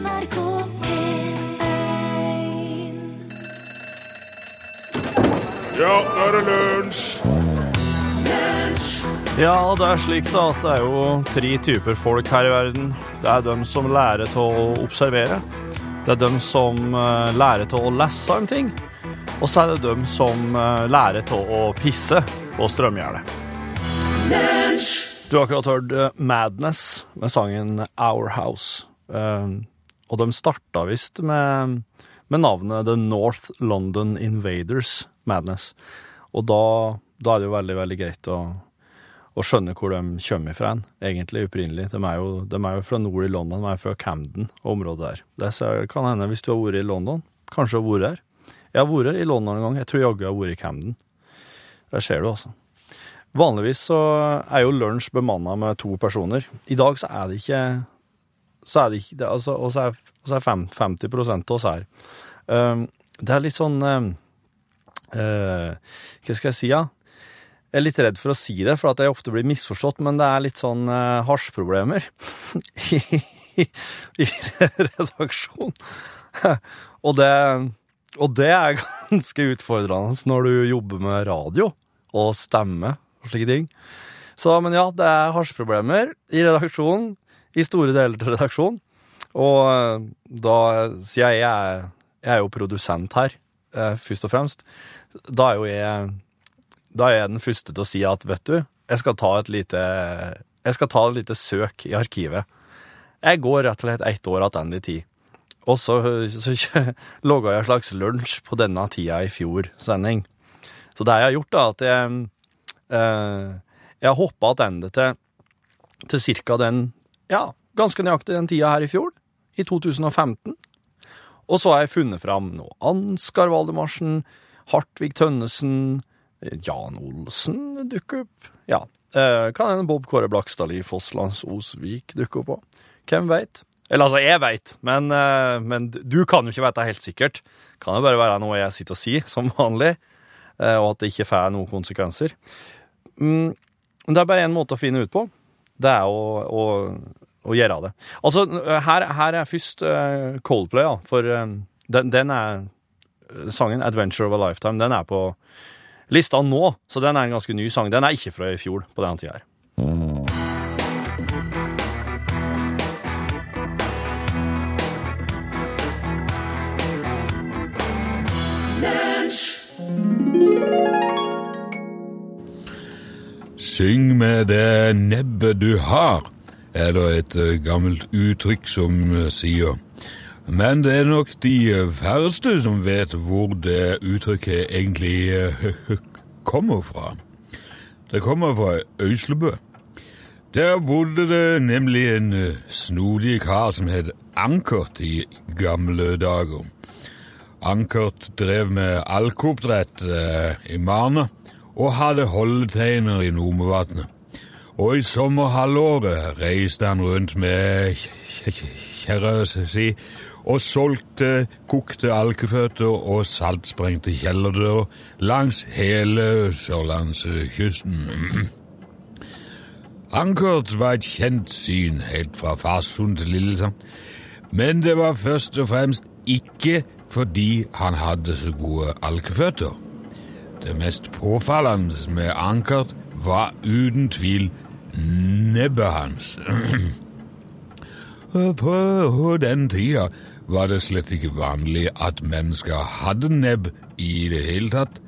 NRK P1 Ja, nå er det lunsj! Ja, det er slik da at det er jo tre typer folk her i verden. Det er dem som lærer til å observere. Det er dem som eh, lærer til å lese om ting. Og så er det dem som eh, lærer til å pisse på strømgjerdet. Du har akkurat hørt eh, Madness med sangen Our House. Eh, og de starta visst med, med navnet The North London Invaders Madness. Og da, da er det jo veldig, veldig greit å, å skjønne hvor de kommer fra, en, egentlig opprinnelig. De er, jo, de er jo fra nord i London, de er fra Camden og området der. Det kan hende hvis du har vært i London, kanskje har vært her. Jeg har vært i London en gang, jeg tror jaggu jeg har vært i Camden. Der ser du, altså. Vanligvis så er jo lunsj bemanna med to personer. I dag så er det ikke så er det ikke det, altså, Og så er, og så er fem, 50 av oss her. Um, det er litt sånn um, uh, Hva skal jeg si, ja? Jeg er litt redd for å si det, for at jeg ofte blir misforstått, men det er litt sånn uh, hasjproblemer i, i redaksjonen. og, det, og det er ganske utfordrende når du jobber med radio og stemme og slike ting. Så, men ja, det er hasjproblemer i redaksjonen, i store deler av redaksjonen. Og eh, da sier jeg, er, jeg er jo produsent her, eh, først og fremst. Da er jo jeg Da er jeg den første til å si at, vet du, jeg skal ta et lite Jeg skal ta et lite søk i arkivet. Jeg går rett og slett ett år tilbake i tid. Og så, så laga jeg en slags lunsj på denne tida i fjor sending. Så det jeg har gjort, da, at jeg eh, Jeg hoppa tilbake til, til cirka den Ja, ganske nøyaktig den tida her i fjor, i 2015. Og så har jeg funnet fram noe Ansgar Valdemarsen, Hartvig Tønnesen, Jan Olsen dukker opp. Ja, eh, kan hende Bob Kåre Blakstadli, Fosslands Osvik dukker opp òg. Hvem veit? Eller altså, jeg veit, men, eh, men du kan jo ikke vite det helt sikkert. Kan jo bare være noe jeg sitter og sier, som vanlig, eh, og at det ikke får noen konsekvenser. Mm, det er bare én måte å finne ut på. Det er å, å, å gjøre det. Altså, her, her er først eh, Coldplay, ja, for eh, den, den er sangen 'Adventure of a Lifetime'. Den er på lista nå, så den er en ganske ny sang. Den er ikke fra i fjor på denne tida her. Syng med det nebbet du har, er det et eh, gammelt uttrykk som eh, sier. Men det er nok de eh, færreste som vet hvor det uttrykket egentlig kommer fra. Det kommer fra Øyslebø. Der bodde det nemlig en snodig kar som het Ankert i gamle dager. Ankert drev med alkeoppdrett i Marna og hadde holdeteiner i Nomevatnet. Og i sommerhalvåret reiste han rundt med kjerra si og solgte kokte alkeføtter og saltsprengte kjellerdører langs hele sørlandskysten. Ankert var et kjent syn helt fra Farsund til Lillesand, men det var først og fremst ikke fordi han hadde så gode alkeføtter. Det mest påfallende med Ankert var uten tvil nebbet hans. På den tida var det slett ikke vanlig at mennesker hadde nebb i det hele tatt.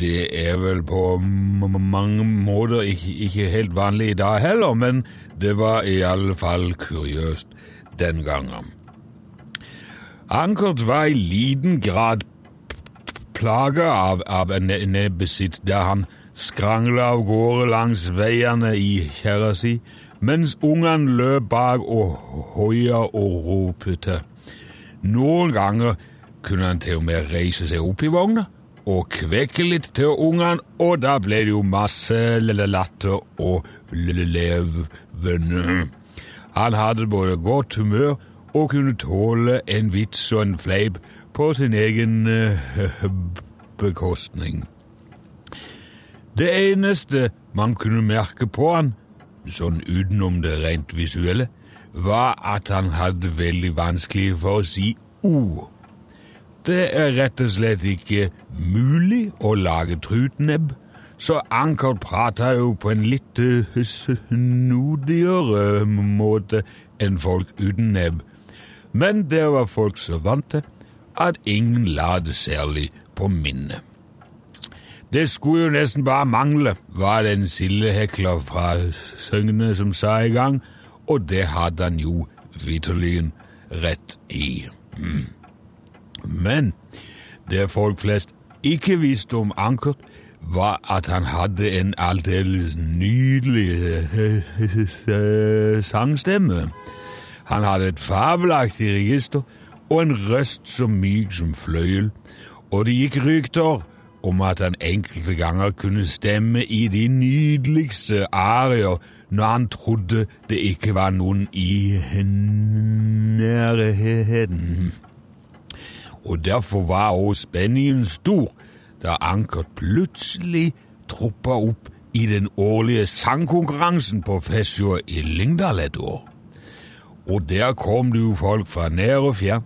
Det er vel på mange måter ikke, ikke helt vanlig i dag heller, men det var i alle fall kuriøst den gangen. Ankert var i liten grad plaga av, av nebbet sitt da han skrangla av gårde langs veiene i kjerra si, mens ungene løp bak og hoia og ropte. Noen ganger kunne han til og med reise seg opp i vogna og kvekke litt til ungene, og da ble det jo masse latter og leven. Han hadde både godt humør og kunne tåle en vits og en fleip på sin egen uh, bekostning. Det eneste man kunne merke på han, sånn utenom det rent visuelle, var at han hadde veldig vanskelig for å si O. Det er rett og slett ikke mulig å lage trutnebb, så Anker prater jo på en litt snodigere måte enn folk uten nebb. Men det var folk så vant til at ingen la det særlig på minnet. Det skulle jo nesten bare mangle, var det en sildehekler fra Søgne som sa i gang, og det hadde han jo vitterlig rett i. Mm. Men det folk flest ikke visste om Ankert, var at han hadde en aldeles nydelig eh, sangstemme. Han hadde et fabelaktig register og en røst så myk som fløyel, og det gikk rykter om at han enkelte ganger kunne stemme i de nydeligste arier når han trodde det ikke var noen i nærheten. Og derfor var også spenningen stor da Ankert plutselig troppa opp i den årlige sangkonkurransen på Fesjå i Lyngdal et år. Og der kom det jo folk fra nær og fjern,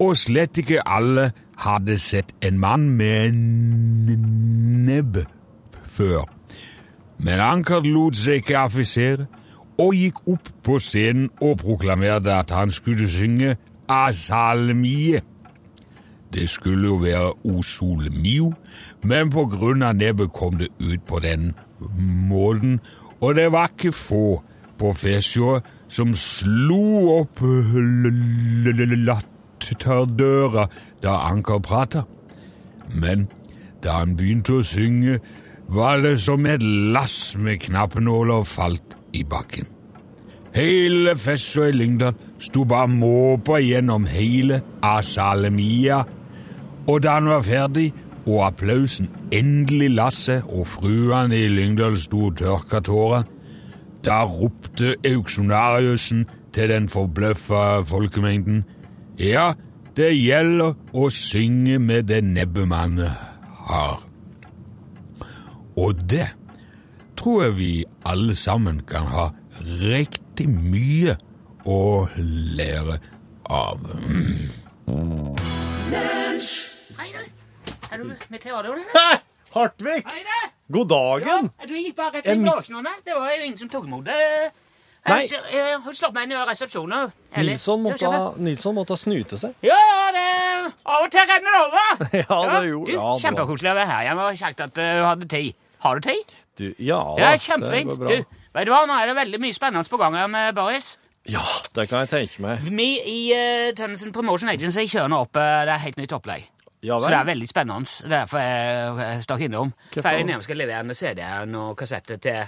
og slett ikke alle hadde sett en mann med en nebbe før. Men Ankert lot seg ikke affisere, og gikk opp på scenen og proklamerte at han skulle synge Asalmie. Det skulle jo være O Sole Mio, men på grunn av nebbet kom det ut på den måten, og det var ikke få på Fesjå som slo opp latterdøra da Anker prata. Men da han begynte å synge, var det som et lass med knappenåler falt i bakken. Hele Fesjå i Lyngdal sto bare måpa gjennom hele Asalemia, og da han var ferdig og applausen endelig la seg og fruene i Lyngdal sto og tørka tårer, da ropte auksjonariusen til den forbløffa folkemengden ja, det gjelder å synge med det nebbet man har. Og det tror jeg vi alle sammen kan ha riktig mye å lære av. Hei, du. Er du? Hartvig! Hei, det. God dagen! Ja, du gikk bare rett i våknene. Det var jo ingen som tok imot det. Nei. Hun slapp meg inn i resepsjonen. Nilsson måtte, Nilsson måtte snute seg. Ja, ja, det Av og til renner det over. Ja, det gjorde ja. Kjempekoselig å være her. Jeg var kjekt at hun du hadde tid. Har du tid? Du, ja, Ja, det går bra. Du, vet du hva, nå er det veldig mye spennende på gang her med Boris. Ja, det kan jeg tenke meg. Vi i uh, Tønnesen Promotion Agency kjører nå opp uh, det er helt nytt opplegg. Ja Så det er veldig spennende. Er derfor jeg, stakk innom. For jeg og skal levere med CD-en og kassetter til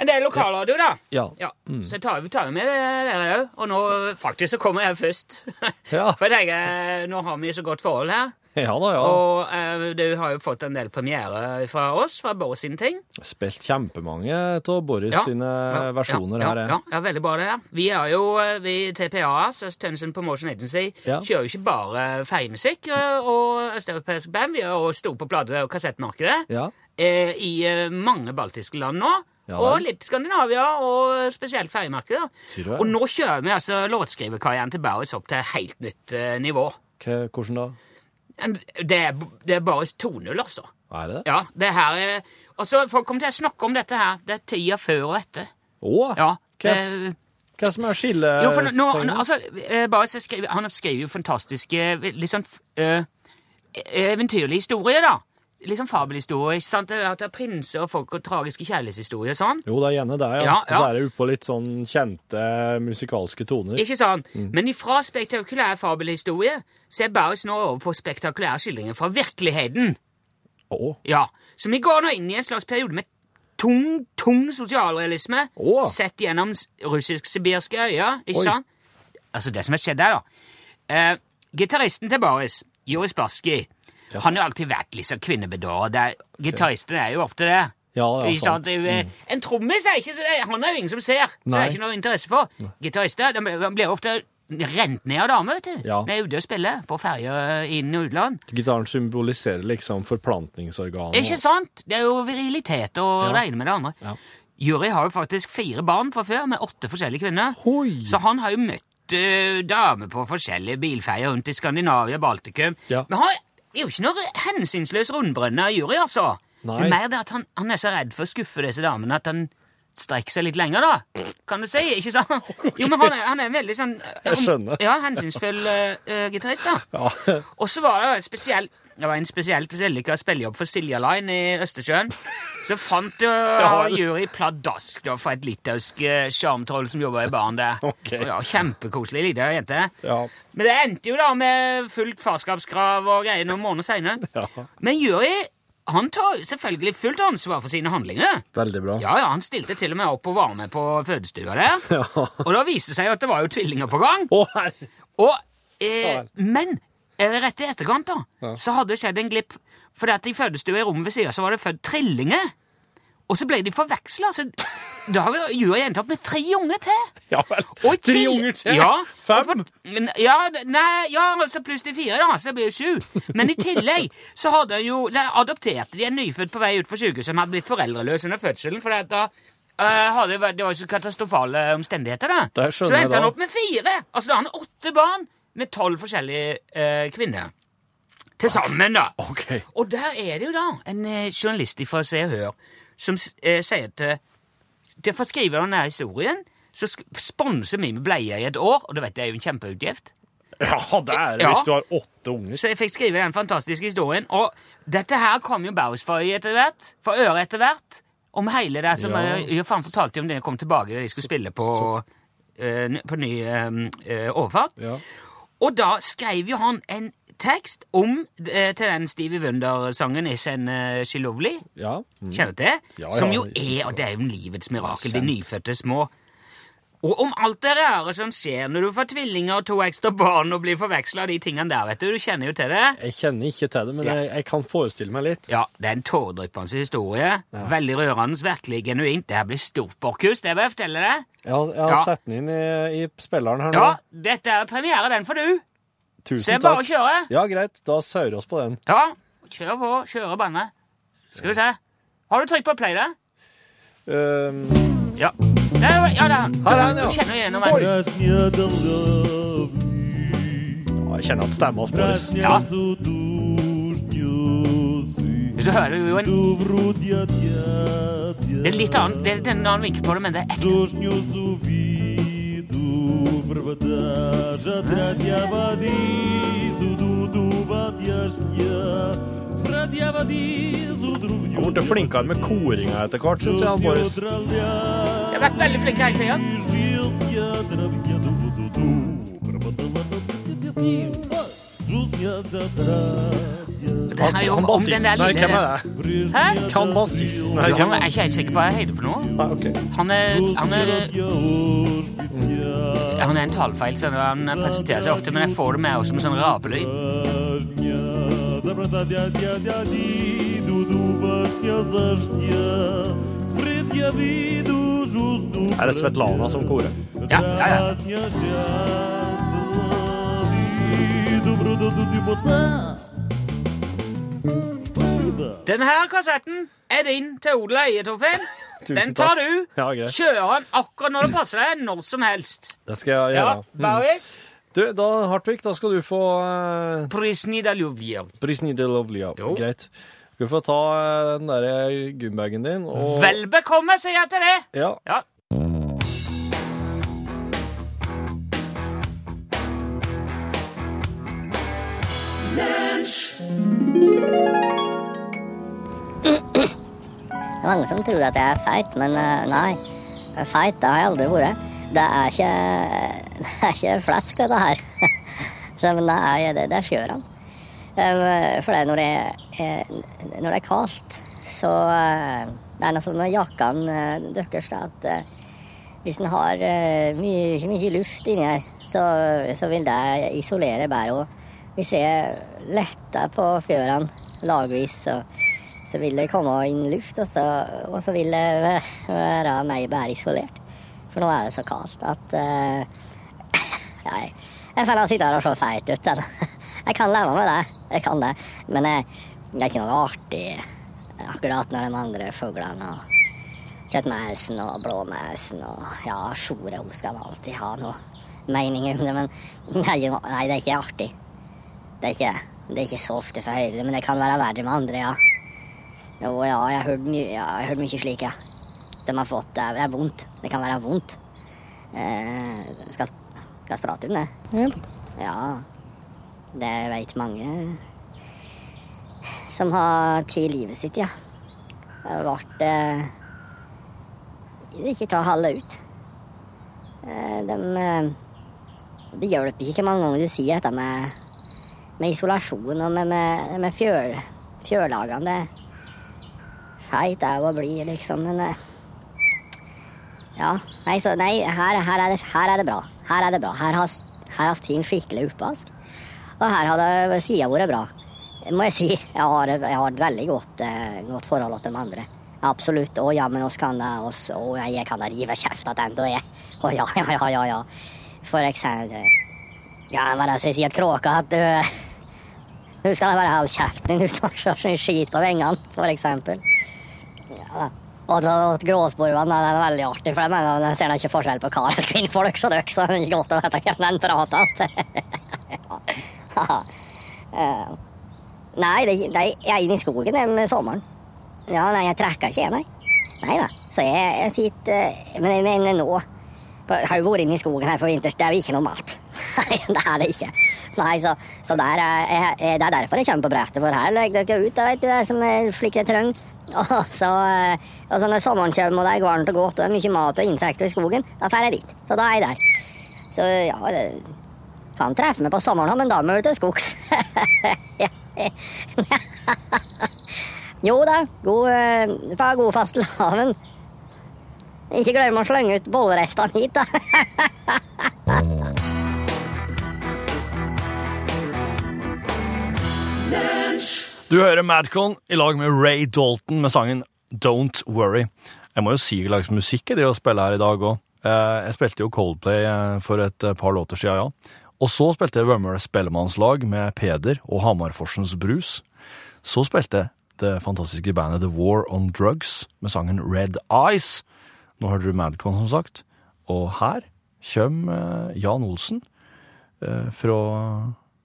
en del lokalradio, da. Ja. Ja, Så jeg tar, vi tar med dere òg. Og nå faktisk så kommer jeg først. Ja. For jeg tenker, nå har vi så godt forhold her. Ja da, ja. Og eh, du har jo fått en del premiere fra oss, fra Boris sine ting. Spilt kjempemange av Boris Ja. sine Ja, versjoner ja, her. ja, ja, veldig bra det. der. Vi er jo, eh, vi TPA, Tønnesen Promotion Agency, kjører jo ikke bare feiemusikk eh, og østeuropeisk band. Vi er jo store på plate- og kassettmarkedet Ja. eh, i eh, mange baltiske land nå. Ja og litt Skandinavia, og spesielt ferjemarkedet. Og nå kjører vi altså låtskriverkarrieren til Barris opp til et helt nytt eh, nivå. Hva- Hvordan da? Det er, det er Barris 2.0, altså. Er det det? Ja, det her er Og så Folk kommer til å snakke om dette her. Det er tida før og etter. Å! Ja, Hva, det, hva som er jo, for nå, nå, altså, eh, Boris skriver, han skriver jo fantastiske, litt sånn eh, eventyrlige historier, da. Litt sånn fabelhistorier. ikke sant? At det er prinser og folk og tragiske kjærlighetshistorier og sånn. Jo, det er gjerne det, ja. Ja, Og så er det oppå litt sånn kjente musikalske toner. Ikke sant? Mm. Men ifra spektakulær fabelhistorie så er Boris nå over på spektakulære skildringer fra virkeligheten. Oh. Ja, Så vi går nå inn i en slags periode med tung, tung sosialrealisme oh. sett gjennom russisk-sibirske øyer. Ikke Oi. sant? Altså, det som har skjedd der, da. Eh, gitaristen til Baris, Joris Baski, han har jo alltid vært liksom kvinnebedårer. Det er- jo ofte det. Ja, ja, sant? sant. Mm. Jo- En trommis er ikke det, Han er jo ingen som ser. Så det er ikke noe interesse for. Gitarister blir ofte rent ned av damer, vet du. Ja. De er ute og spiller på ferjer inn- og utland. Gitaren symboliserer liksom forplantningsorganet. Ikke sant? Det er jo virilitet og Ja. det ene med det andre. Ja. Juri har jo faktisk fire barn fra før, med åtte forskjellige kvinner. Hoi. Så han har jo møtt uh, damer på forskjellige bilfeier rundt i Skandinavia, og Baltikum. Ja. Men han er jo ikke noe hensynsløs rundbrønne jury, altså. Nei. Det er mer det at han, han er så redd for å skuffe disse damene at han strekker seg litt lenger, da. Kan du si, ikke sant? Jo, men han er, han er en veldig sånn Jeg skjønner. Ja, hensynsfull uh, gitarist, da. Ja. Og så var det en spesiell det var en spesielt vellykka spillejobb for Silja Line i Østersjøen. Så fant jo vel. jury pladask da, for et litauisk eh, sjarmtroll som jobba i baren der. Okay. Ja, Kjempekoselig lita jente. Ja. Men det endte jo da med fullt farskapskrav og greier noen måneder seinere. Ja. Men jury han tar jo selvfølgelig fullt ansvar for sine handlinger. Veldig bra. Ja, ja, Han stilte til og med opp og var med på fødestua der. Ja. Og da viste det seg at det var jo tvillinger på gang. Å, herre. Og, Ja eh, men eh, rett i etterkant da, så hadde det skjedd en glipp. For at i fødestua i rommet ved så var det født trillinger. Og så ble de forveksla. Så da har vi- jo jeg endt opp med tre unger til. Ja vel. Tre til- unger til? Ja. Fem? På- Ja, nei, ja, altså pluss de fire, da, så det blir jo sju. Men i tillegg så hadde jo adopterte de en nyfødt på vei ut fra sykehuset som hadde blitt foreldreløs under fødselen. For da Uh, det, var jo så katastrofale omstendigheter, da. Så endte han opp med fire. Altså da har han åtte barn med tolv forskjellige uh, kvinner. Til sammen, da. Ok. Og der er det jo da en eh, journalist fra Se og Hør som sier at eh, skriver jeg denne historien, så sponser vi med bleier i et år, og du vet jeg er jo en kjempeutgift. Ja, det er det Ja. hvis du har åtte unger. Så jeg fikk skrive den fantastiske historien, og dette her kom jo Baus for øye etter hvert, for øre etter hvert, om hele det som Ja. jeg, jeg faen fortalte om det jeg kom tilbake da de skulle spille på, eh, på ny eh, overfart. Ja. Og da skrev jo han en tekst om eh, til den Stevie Wonder-sangen 'Isn't uh, She Lovely'. Ja. Mm. Kjenner du til? Ja, ja, som jo er, og det er jo livets mirakel, de nyfødte små. Og om alt det rare som skjer når du får tvillinger og to ekstra barn og blir forveksla, de tingene der, vet du. Du kjenner jo til det. Jeg kjenner ikke til det, men Ja. jeg, jeg kan forestille meg litt. Ja, det er en tåredryppende historie. Veldig rørende, virkelig genuint. Det her blir stort, Borkhus. det må jeg fortelle deg. Jeg har, jeg har Ja. sett den inn i, i spilleren her nå. Ja, dette er premiere, den får du. Så Tusen jeg bare å kjøre. Ja, greit. Da sauer oss på den. Ja, kjør på. Kjøre bandet. Skal vi se. Har du trykk på play da? Um, Ja. Det er, ja, det han. Her er han, ja. Du kjenner igjennom den. Ja, jeg kjenner at stemma spores. Ja. Hvis du hører jo en Det er litt annen, det er en annen vinkel på det, men det er ekte. Han har blitt flinkere med koringa etter hvert, syns jeg. Boris. Jeg har vært veldig flink hele tida. Det her er jo Han om den der bassisten her, lille hvem er det? Hæ? Han bassisten her, Han hvem er er ikke helt sikker på hva jeg heter for noe. Nei, ok. Han er, han er Han er en tallfeil, så han presenterer seg ofte, men jeg får det med også som en sånn rapelyd. Er det Svetlana som korer? Ja, ja, ja. Denne her kassetten er din til odel og eie, Torfinn. Den tar du. Ja, greit. Kjører den akkurat når det passer deg, når som helst. Det skal jeg Ja, gjøre. Mm. Bauis. Du, da, Hartvig, da skal du få uh, Prisni da ljubljel. Brisny de Lovely. Greit. Skal du få ta uh, den der gymbagen din og Vel bekomme, sier jeg til det. Ja. Ja. Det er mange som tror at jeg er feit, men eh, nei. Feit det har jeg aldri vært. Det er ikke, det er ikke flesk, dette her. Så, men det er, det, det er sjøren. Um, For det når det, er, når det er kaldt, så eh, Det er noe sånn med jakkene eh, deres at eh, hvis en har eh, mye, mye luft inni her, så, så vil det isolere. Og hvis jeg letter på fjørene lagvis, så, så vil det komme inn luft, og så, og så vil det være meg bare isolert. For nå er det så kaldt at uh, jeg, jeg føler jeg sitter her og ser feit ut. Jeg, Jeg kan leve med det, jeg kan det. Men jeg, det er ikke noe artig akkurat når de andre fuglene og kjøttmeisen og blåmeisen og ja, Sjore hun skal alltid ha noe mening om det, men nei, ikke, nei, det er ikke artig. Det er ikke, det er ikke så ofte for Høyre, men det kan være verre med andre, ja. Jo, ja, jeg har hørt mye, ja, hørt mye slik, ja. De har fått det. Det er vondt. Det kan være vondt. Eh, skal, jeg prate om det? Ja. Det veit mange som har tatt livet sitt, ja. Det har vært eh, Ikke ta halve ut. Eh, de eh, Det hjelper ikke hvor mange ganger du sier dette med, med isolasjon og med, med, med fjøl, fjørlagene. Feit er å bli, liksom, men eh, Ja. Nei, så nei, her, her, er det, her er det bra. Her er det bra. Her har, ting skikkelig oppvask. Og her har det sida vært bra. Må jeg si. Jeg har, jeg har et veldig godt, eh, godt forhold til de andre. Absolutt. Å ja, men oss kan det, oss, å, jeg, kan da rive kjeft attende, og jeg Å ja, ja, ja, ja, ja. For eksempel Ja, hva er så jeg sier til kråka at du Nå skal jeg bare holde kjeften din, du tar så skit på vengene, for eksempel. Ja. Og så er veldig artig, for jeg mener, ser ikke forskjell på kar og kvinnfolk, så det er ikke godt å vite hvem den prater. Eh, Nei, det det jeg er inne i skogen om sommeren. Ja, nei, jeg trekker ikke, nei. Nei da. Så jeg, jeg sitter Men jeg mener nå Jeg har jo vært inne i skogen her for vinters, det er jo ikke noe mat. Nei, det er det ikke. Nei, så, så er, jeg, jeg- det er derfor jeg kommer på brettet, for her legger dere ut, da, vet du, som slik det trenger. Og så, eh, og så når sommeren kommer og det er varmt og godt og det er mye mat og insekter i skogen, da drar jeg dit. Så da er jeg der. Så ja, det kan treffe meg på sommeren men da må jeg til skogs. jo da, god, eh, fa- god fastelavn. Ikke glem å slenge ut bollerestene hit, da. Du hører Madcon i lag med Ray Dalton med sangen Don't Worry. Jeg må jo si hva slags musikk jeg driver og spiller her i dag òg. Jeg spilte jo Coldplay eh, for et eh, par låter siden, ja. Og så spilte jeg Wømmer spellemannslag med Peder og Hamarforsens Brus. Så spilte jeg det fantastiske bandet The War on Drugs med sangen Red Eyes. Nå hørte du Madcon, som sagt. Og her kommer eh, Jan Olsen eh, fra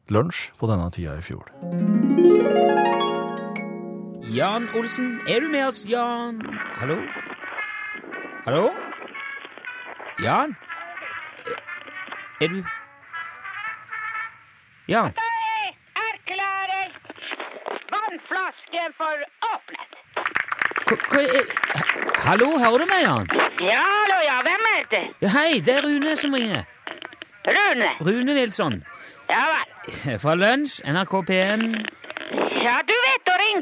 lunsj på denne tida i fjor. Jan Olsen, er du med oss, Jan? Hallo? Hallo? Jan? Er du Jan? Jeg erklærer vannflasken for åpnet. Hva, er Hallo, hører du meg, Jan? Ja, hallo, ja, hvem er det? Ja, hei, det er Rune som ringer. Rune. Rune Nilsson. Ja vel. Fra Lunsj, NRK P1. Ja, du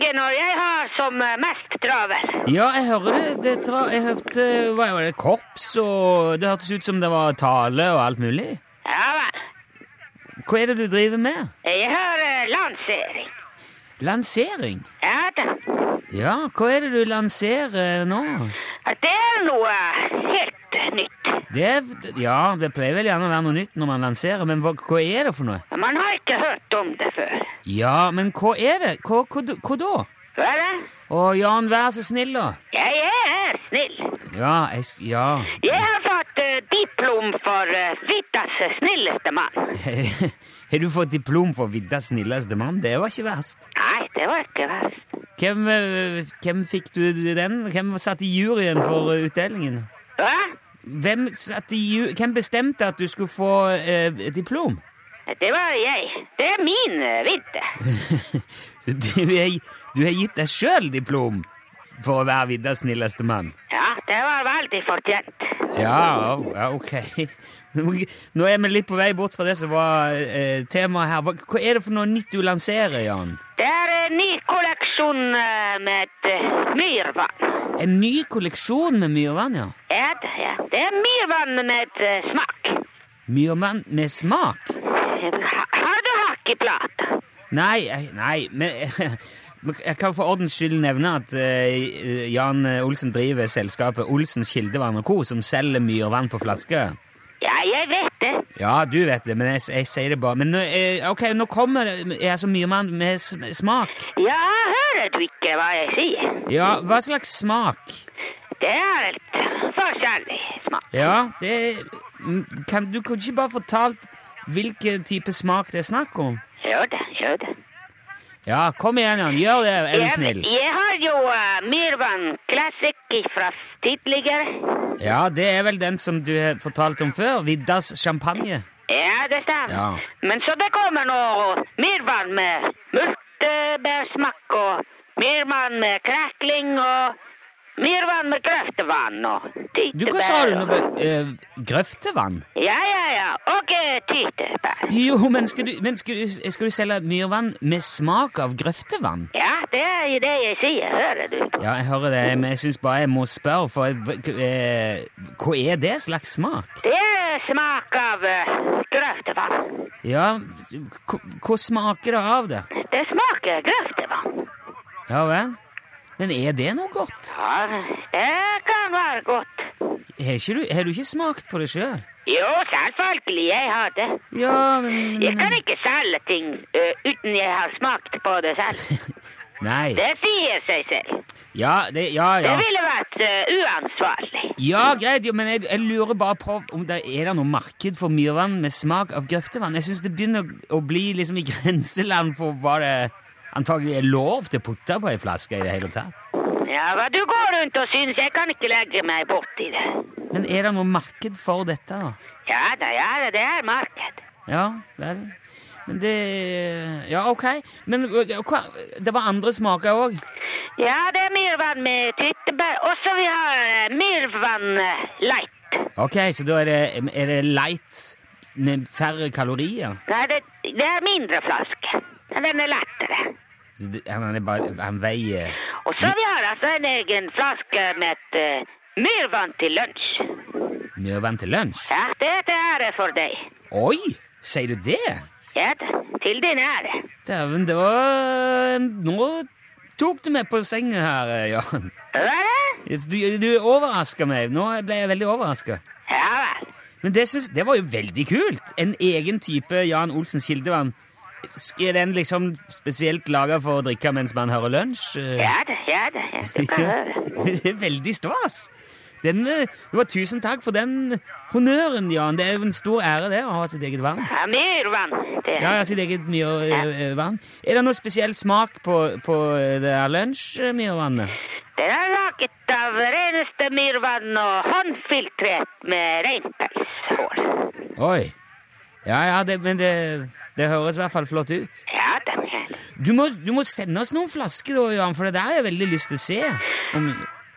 å når jeg har som eh, mest travel. Ja, jeg hører det. det tra jeg hørte Hva var det? Korps, og det hørtes ut som det var tale og alt mulig. Ja vel. Hva er det du driver med? Jeg har uh, lansering. Lansering? Ja da. Ja, hva er det du lanserer nå? Det er noe helt nytt. Det ja, det pleier vel gjerne å være noe nytt når man lanserer, men hva, hva er det for noe? Man har ikke hørt om det før. Ja, men hva er det? Hva, hva, hva da? Hva det? Å, Jan, vær så snill, da. Jeg er snill. Ja, jeg, s- ja. Jeg har fått eh, diplom for uh, Vittas snilleste mann. Har du fått diplom for Viddas snilleste mann? Det var ikke verst. Nei, det var ikke verst. Hvem, eh, hvem fikk du den? Hvem satt i juryen for eh, utdelingen? Hva? Hvem, satt i ju hvem bestemte at du skulle få eh, diplom? Det var jeg. Det er min eh, vidde. Så du, er, du har gitt deg sjøl diplom for å være Viddas snilleste mann? Ja, det var veldig fortjent. Ja, ja, ok. Nå er vi litt på vei bort fra det som var eh, temaet her. Hva, er det for noe nytt du lanserer, Jan? Det er en ny kolleksjon eh, med eh, myrvann. En ny kolleksjon med myrvann, ja. Ja, det, ja. det er myrvann med eh, smak. Myrvann med smak? Ha, har du hakk i plata? Nei, nei, men Jeg kan for ordens skyld nevne at eh, Jan Olsen driver selskapet Olsens Kildevann og Co., som selger myrvann på flaske. Ja, jeg vet det. Ja, du vet det, men jeg, jeg sier det bare. Men nå, eh, ok, nå kommer det altså myrvann med smak. Ja, hører du ikke hva jeg sier? Ja, hva slags smak? det er helt forskjellig smak. Ja, det kan, Du kunne ikke bare fortalt hvilken type smak det er snakk om? Gjør det, gjør det. Ja, kom igjen, Jan. Gjør det, er du snill. jeg har jo uh, Mirvan Classic fra tidligere. Ja, det er vel den som du har fortalt om før. Viddas champagne. Ja, det stemmer. Ja. Men så det kommer nå Myrvann med multebærsmak og Myrvann med krekling og Myrvann med grøftevann og tyttebær. Du, hva sa du nå? Uh, grøftevann? Ja, ja, ja. Og uh, tyttebær. Jo, men skal du, men skal du, skal du selge myrvann med smak av grøftevann? Ja, det er jo det jeg sier, hører du. Ja, jeg hører det, men jeg syns bare jeg må spørre, for eh, hva er det slags smak? Det er smak av uh, grøftevann. Ja, hva smaker det av det? Det smaker grøftevann. Ja vel? Men er det noe godt? Ja, det kan være godt. Har, du, har du ikke smakt på det sjøl? Jo, selvfølgelig, jeg har det. Ja, men Jeg kan ikke selge ting uh, uten jeg har smakt på det selv. Nei. Det sier seg selv. Ja, det, ja, Det ville vært uh, uansvarlig. Ja, greit, men jeg, jeg lurer bare på om det er det noe marked for myrvann med smak av grøftevann. Jeg syns det begynner å bli liksom i grenseland for hva det antagelig er lov til å putte på ei flaske i det hele tatt. Ja, hva du går rundt og synes, jeg kan ikke legge meg borti det. Men er det noe marked for dette, da? Ja da, ja da, det er marked. Ja, vel. Men det Ja, ok. Men hva Det var andre smaker òg? Ja, det er myrvann med tyttebær. Og så vi har myrvann light. Ok, så da er det, er det light med færre kalorier? Nei, det, det er mindre flaske. Den er lettere. Det- Han, bare, han veier Og så vi har altså en egen flaske med uh, myrvann til lunsj. myrvann til lunsj? Ja, det er til ære for deg. Oi! Sier du det? Ja til din ære. Dæven, det var Nå tok du meg på senga her, eh, Jan. Hva er det? Du, du overraska meg. Nå ble jeg veldig overraska. Ja vel. Men det, synes, det var jo veldig kult. En egen type Jan Olsens kildevann. Er den liksom spesielt laga for å drikke mens man hører lunsj? Eh, Ja da, ja da, ja, kan. Det er veldig stas. Den, eh, det var tusen takk for den honnøren, Jan. Det er jo en stor ære det, å ha sitt eget vann. Ja, myrvann. Det. Ja, ja, sitt eget myrvann. Er det noe spesiell smak på, på det der lunsjmyrvannet? Den er laget av reneste myrvann og håndfiltrert med reinpelshår. Oi. Ja, ja, det, men det, det høres i hvert fall flott ut. Ja den ja. Du må, du må sende oss noen flasker, da, Johan, for det der har jeg veldig lyst til å se. Om,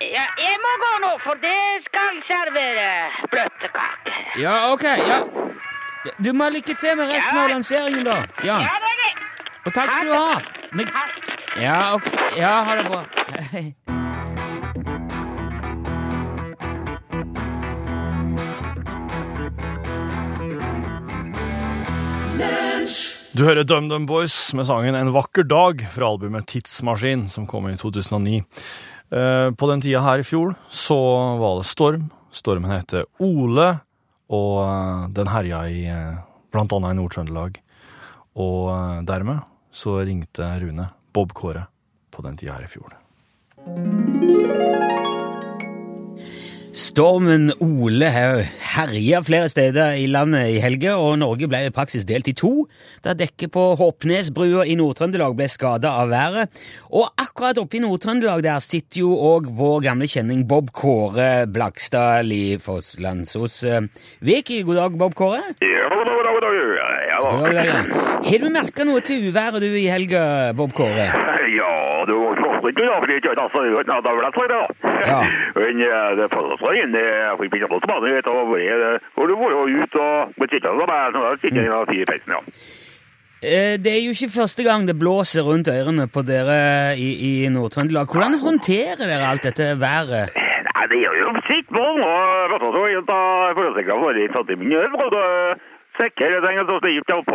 Ja, jeg må gå nå, for det skal servere bløtkake. ja, ok. ja. Du må ha lykke til med resten av lanseringen, da. Ja, det er det. Og takk skal du ha. Men, ja, ok. Ja, ha det bra. Hei. Du hører DumDum Boys med sangen En vakker dag fra albumet Tidsmaskin, som kom i 2009. Eh, På den tida her i fjor så var det storm. Stormen heter Ole, og eh, den herja i eh, blant annet i Nord-Trøndelag. Og dermed så ringte Rune Bob Kåre på den tida her i fjor. Stormen Ole har herja flere steder i landet i helga, og Norge ble i praksis delt i to, da dekket på Håpnesbrua i Nord-Trøndelag ble skada av været. Og akkurat oppe i Nord-Trøndelag der sitter jo òg vår gamle kjenning Bob Kåre Blakstad i Fosslandsos. Viki. god dag, Bob Kåre. Ja, god da, da, da, ja, ja, God dag, ja. Har du merka noe til uværet du i helga, Bob Kåre? Ja, var flott ikke da, for det er ikke altså, det er da ble det da. Ja. Eh, det passer seg inn, det er for ikke på banen, vet du, og det hvor du går ut og må titte på meg, så da sitter jeg og fire peisen, ja. Eh, Det er jo ikke første gang det blåser rundt ørene på dere i, i Nord-Trøndelag. Hvordan håndterer dere alt dette været? Nei, det gjør jo sitt mål. og vet du, så helt da, forholdssikret for litt satt i min øl, sekker jeg tenker, så styrt jeg opp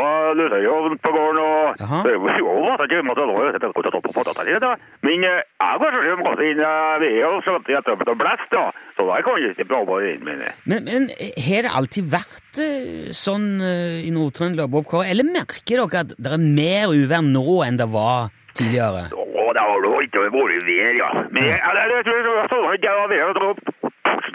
på gården, og jo jo, at jeg måtte lov, jeg tenkte det da. Men eh, jeg var kanskje inn eh, ved og så at det tar da, så da kan jeg ikke prøve å inn det. Men, men har det alltid vært eh, sånn eh, i Nord-Trøndelag, Bob Kåre? Eller merker dere at det er mer uvær nå enn det var tidligere? Å, det har det ikke vært vær, ja. Men jeg, jeg tror jeg tror sånn at jeg har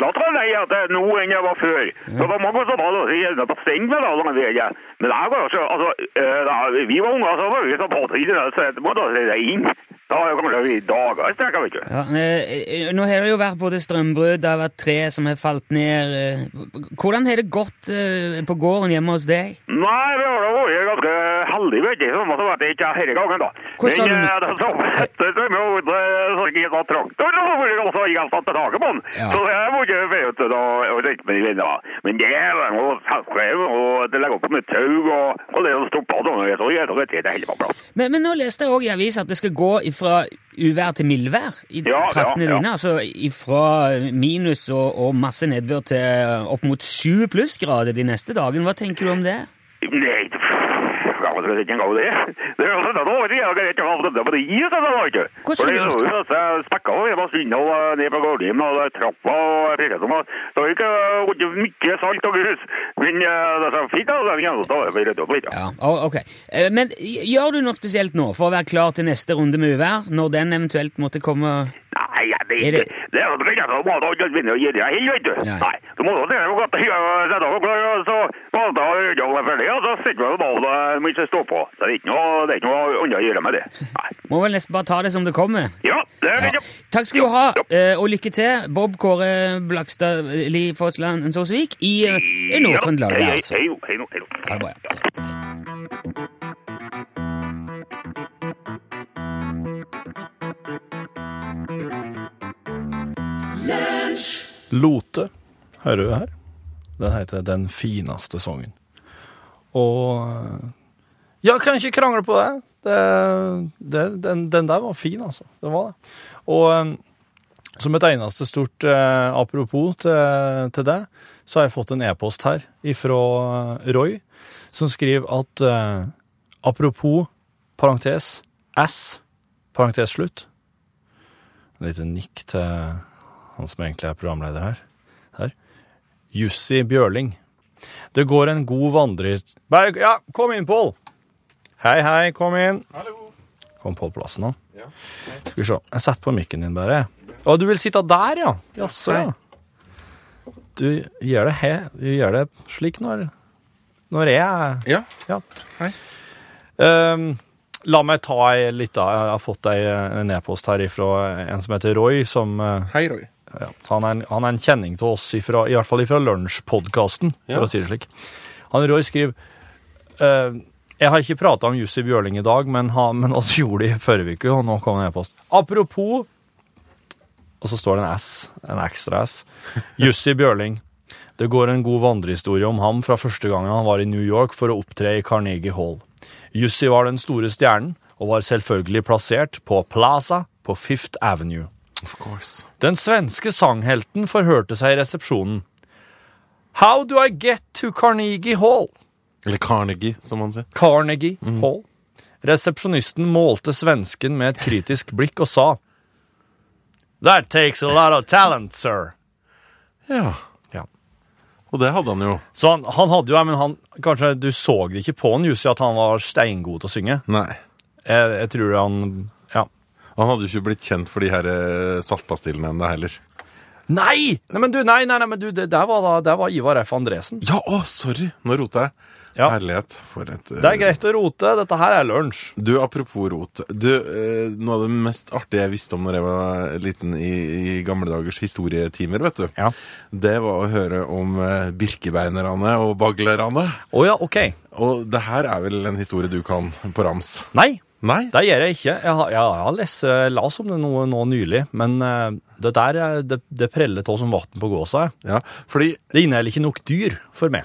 av til at er nå enn jeg var før. Det var mange som hadde det gjeldende på stengt med alle de. Men jeg var ikke, altså, eh, da vi var unge, så var vi så på tiden, så det må da se deg inn. Da jeg kanskje i dager i strekket, vet du. Ja, eh, nå har det jo vært både strømbrudd, det har vært tre som har falt ned. eh, Hvordan har det gått eh, på gården hjemme hos deg? Nei, vi har vært ganske heldige, vet du, har vært det ikke hele gangen da. Hva sa du Men det, eh, det så etter det så, å så ikke ta traktor, så var det også helt tatt taket på den. så, Så jeg må vet du, da, og tenke med de vennene. Men det var noe selskrev, og det legger opp med tau, og, og det som stoppet, så jeg tror det er hele på plass. Men, men nå leste jeg òg i avisa at det skal gå fra uvær til mildvær i Ja, traktene ja, ja. dine. Altså fra minus og, og masse nedbør til opp mot sju plussgrader de neste dagene. Hva tenker du om det? Det det. Det sånn på det da, For det jo og ned på og trappa og det var ikke mye salt og grus, men det fint da, opp litt. Ja, ok. Eh, Men gjør du noe spesielt nå for å være klar til neste runde med uvær, når den eventuelt måtte komme? Nei, ja, det Er er det- ikke, det er jo ikke så må du ikke begynne å gi deg helt, vet du. Nei. Du må jo det godt, ja, sette opp, og så jeg å gjøre ferdig, og så sitter du og baler mens jeg står på. Så det er ikke noe, det er ikke noe annet å gjøre med det. Nei. Må vel nesten bare ta det som det kommer. Ja, det er Ja. Takk skal du ha, Ja. eh, og lykke til, Bob Kåre Blakstad Li Fossland Såsvik i, eh, i Nord-Trøndelag. Hei, hei, hei, hei, hei, hei, hei, hei. Ha det bra. ja. Lote, hører du her? Den heter Den fineste sangen. Og Ja, kan ikke krangle på det. det, det den, den der var fin, altså. Den var det. Og eh, som et eneste stort eh, apropos til, til det, så har jeg fått en e-post her ifra eh, Roy, som skriver at eh, apropos parentes S, parentes slutt. En liten nikk til han som egentlig er programleder her. her. Jussi Bjørling. Det går en god vandrehist... Bare, ja, kom inn, Pål! Hei, hei, kom inn. Hallo. Kom Pål på plassen nå. Ja. Skal vi se. Jeg setter på mikken din, bare. Å, du vil sitte der, ja? Jaså, ja. Du gjør det, he, du gjør det slik når, når jeg Ja. Ja. Hei. Um, la meg ta ei lita Jeg har fått ei, en e-post her fra en som heter Roy, som eh, Hei, Roy. Ja, han, er en, han er en kjenning til oss, ifra, i hvert fall fra Lunsjpodkasten, Ja. for å si det slik. Han Roy skriver uh, Jeg har ikke prata om Jussi Bjørling i dag, men, han, men oss gjorde det i forrige uke, og nå kom en e-post. Apropos Og så står det en S, en ekstra S. Jussi Bjørling. Det går en god vandrehistorie om ham fra første gangen han var i New York for å opptre i Carnegie Hall. Jussi var den store stjernen, og var selvfølgelig plassert på Plaza på Fifth Avenue. Of course. Den svenske sanghelten forhørte seg i resepsjonen. How do I get to Carnegie Hall? Eller Carnegie, som man sier. Carnegie Hall. Resepsjonisten målte svensken med et kritisk blikk og sa That takes a lot of talent, sir. Ja. Ja. Og det hadde han jo. Så han, han hadde jo, men han, kanskje du så det ikke på han, Jussi, at han var steingod til å synge. Nei. Jeg, jeg tror han. Han hadde jo ikke blitt kjent for de her eh, saltpastillene ennå heller. Nei! Nei, men du, nei, nei, nei, men du, det der var, da, der var Ivar F. Andresen. Ja, å, sorry! Nå rota jeg. Ja. Herlighet. For et eh, Det er greit å rote. Dette her er lunsj. Du, apropos rot. Du, eh, noe av det mest artige jeg visste om når jeg var liten i, i gamle dagers historietimer, vet du, Ja. det var å høre om birkebeinerne og baglerne. Å ja, OK. Og det her er vel en historie du kan på rams? Nei, Nei? det gjør jeg ikke. Jeg har, jeg har lest, las om det noe nå nylig, men eh, det der er- det, det preller av som vann på gåsa. Ja, fordi Det inneholder ikke nok dyr for meg.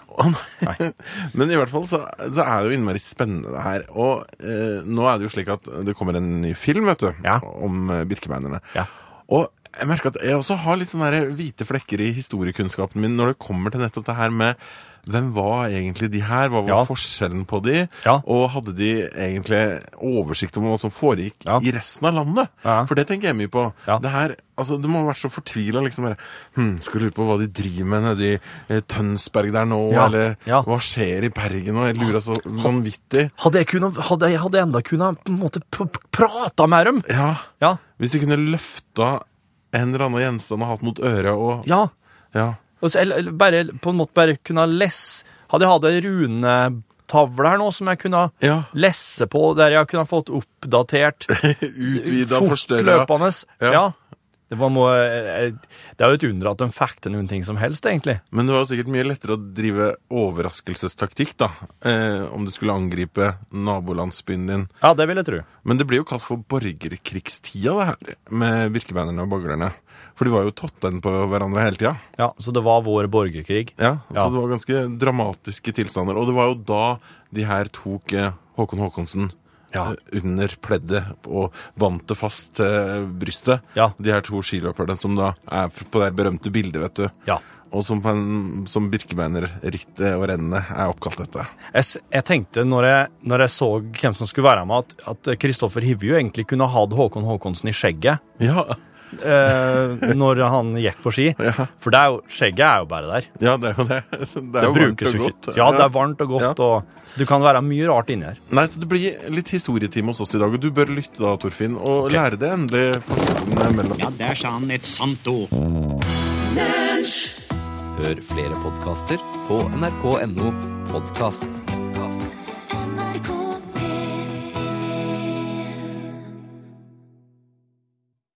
Nei. Men i hvert fall så, så er det jo innmari spennende det her. Og eh, nå er det jo slik at det kommer en ny film, vet du, Ja. om eh, birkebeinerne. Ja. Og jeg merker at jeg også har litt sånne hvite flekker i historiekunnskapen min når det kommer til nettopp det her med hvem var egentlig de her? Hva var Ja. forskjellen på de? Ja. Og hadde de egentlig oversikt om hva som foregikk Ja. i resten av landet? For det tenker jeg mye på. Det her, altså, Du må ha vært så fortvila. Liksom, bare, hm, skal lure på hva de driver med nede i eh, Tønsberg der nå, eller hva skjer i Bergen nå? Jeg lurer så vanvittig. Hadde jeg, kunne, hadde jeg hadde enda kunnet på en måte prata med dem. Ja, Ja. Hvis de kunne løfta en eller annen gjenstand og hatt mot øret og Ja. Ja. Og så, eller, eller bare på en måte bare kunne lese Hadde jeg hatt ei runetavle her nå som jeg kunne Ja. lese på, der jeg kunne fått oppdatert Utvida, fortløpende. Ja. Ja. Det, var må, eh, det er jo et under at de fikk til noen ting som helst, egentlig. Men det var sikkert mye lettere å drive overraskelsestaktikk, da. Eh, om du skulle angripe nabolandsbyen din. Ja, det vil jeg tro. Men det blir jo kalt for borgerkrigstida, det her, med birkebeinerne og baglerne. For de var jo totten på hverandre hele tida. Ja, Så det var vår borgerkrig. Ja, Ja. Så det var ganske dramatiske tilstander. Og det var jo da de her tok eh, Håkon Håkonsen Ja. eh, under pleddet og bandt det fast til brystet. Ja. De her to skiløperne som da er på det berømte bildet, vet du. Ja. Og som, en, som Birkebeinerrittet og rennet er oppkalt etter. Jeg, jeg tenkte når jeg, når jeg så hvem som skulle være med, at Kristoffer Hivju egentlig kunne hatt Håkon Håkonsen i skjegget Ja, eh, når han gikk på ski. Ja. For det er jo, skjegget er jo bare der. ja det er jo det. Det er Det jo varmt og godt. Ja, det er varmt og godt, Ja. og du kan være mye rart inni her. Nei, så Det blir litt historietime hos oss i dag, og du bør lytte da, Torfinn, og okay. lære det endelig forskjellen mellom Ja, der sa han et sant ord. Hør flere podkaster på nrk.no podkast.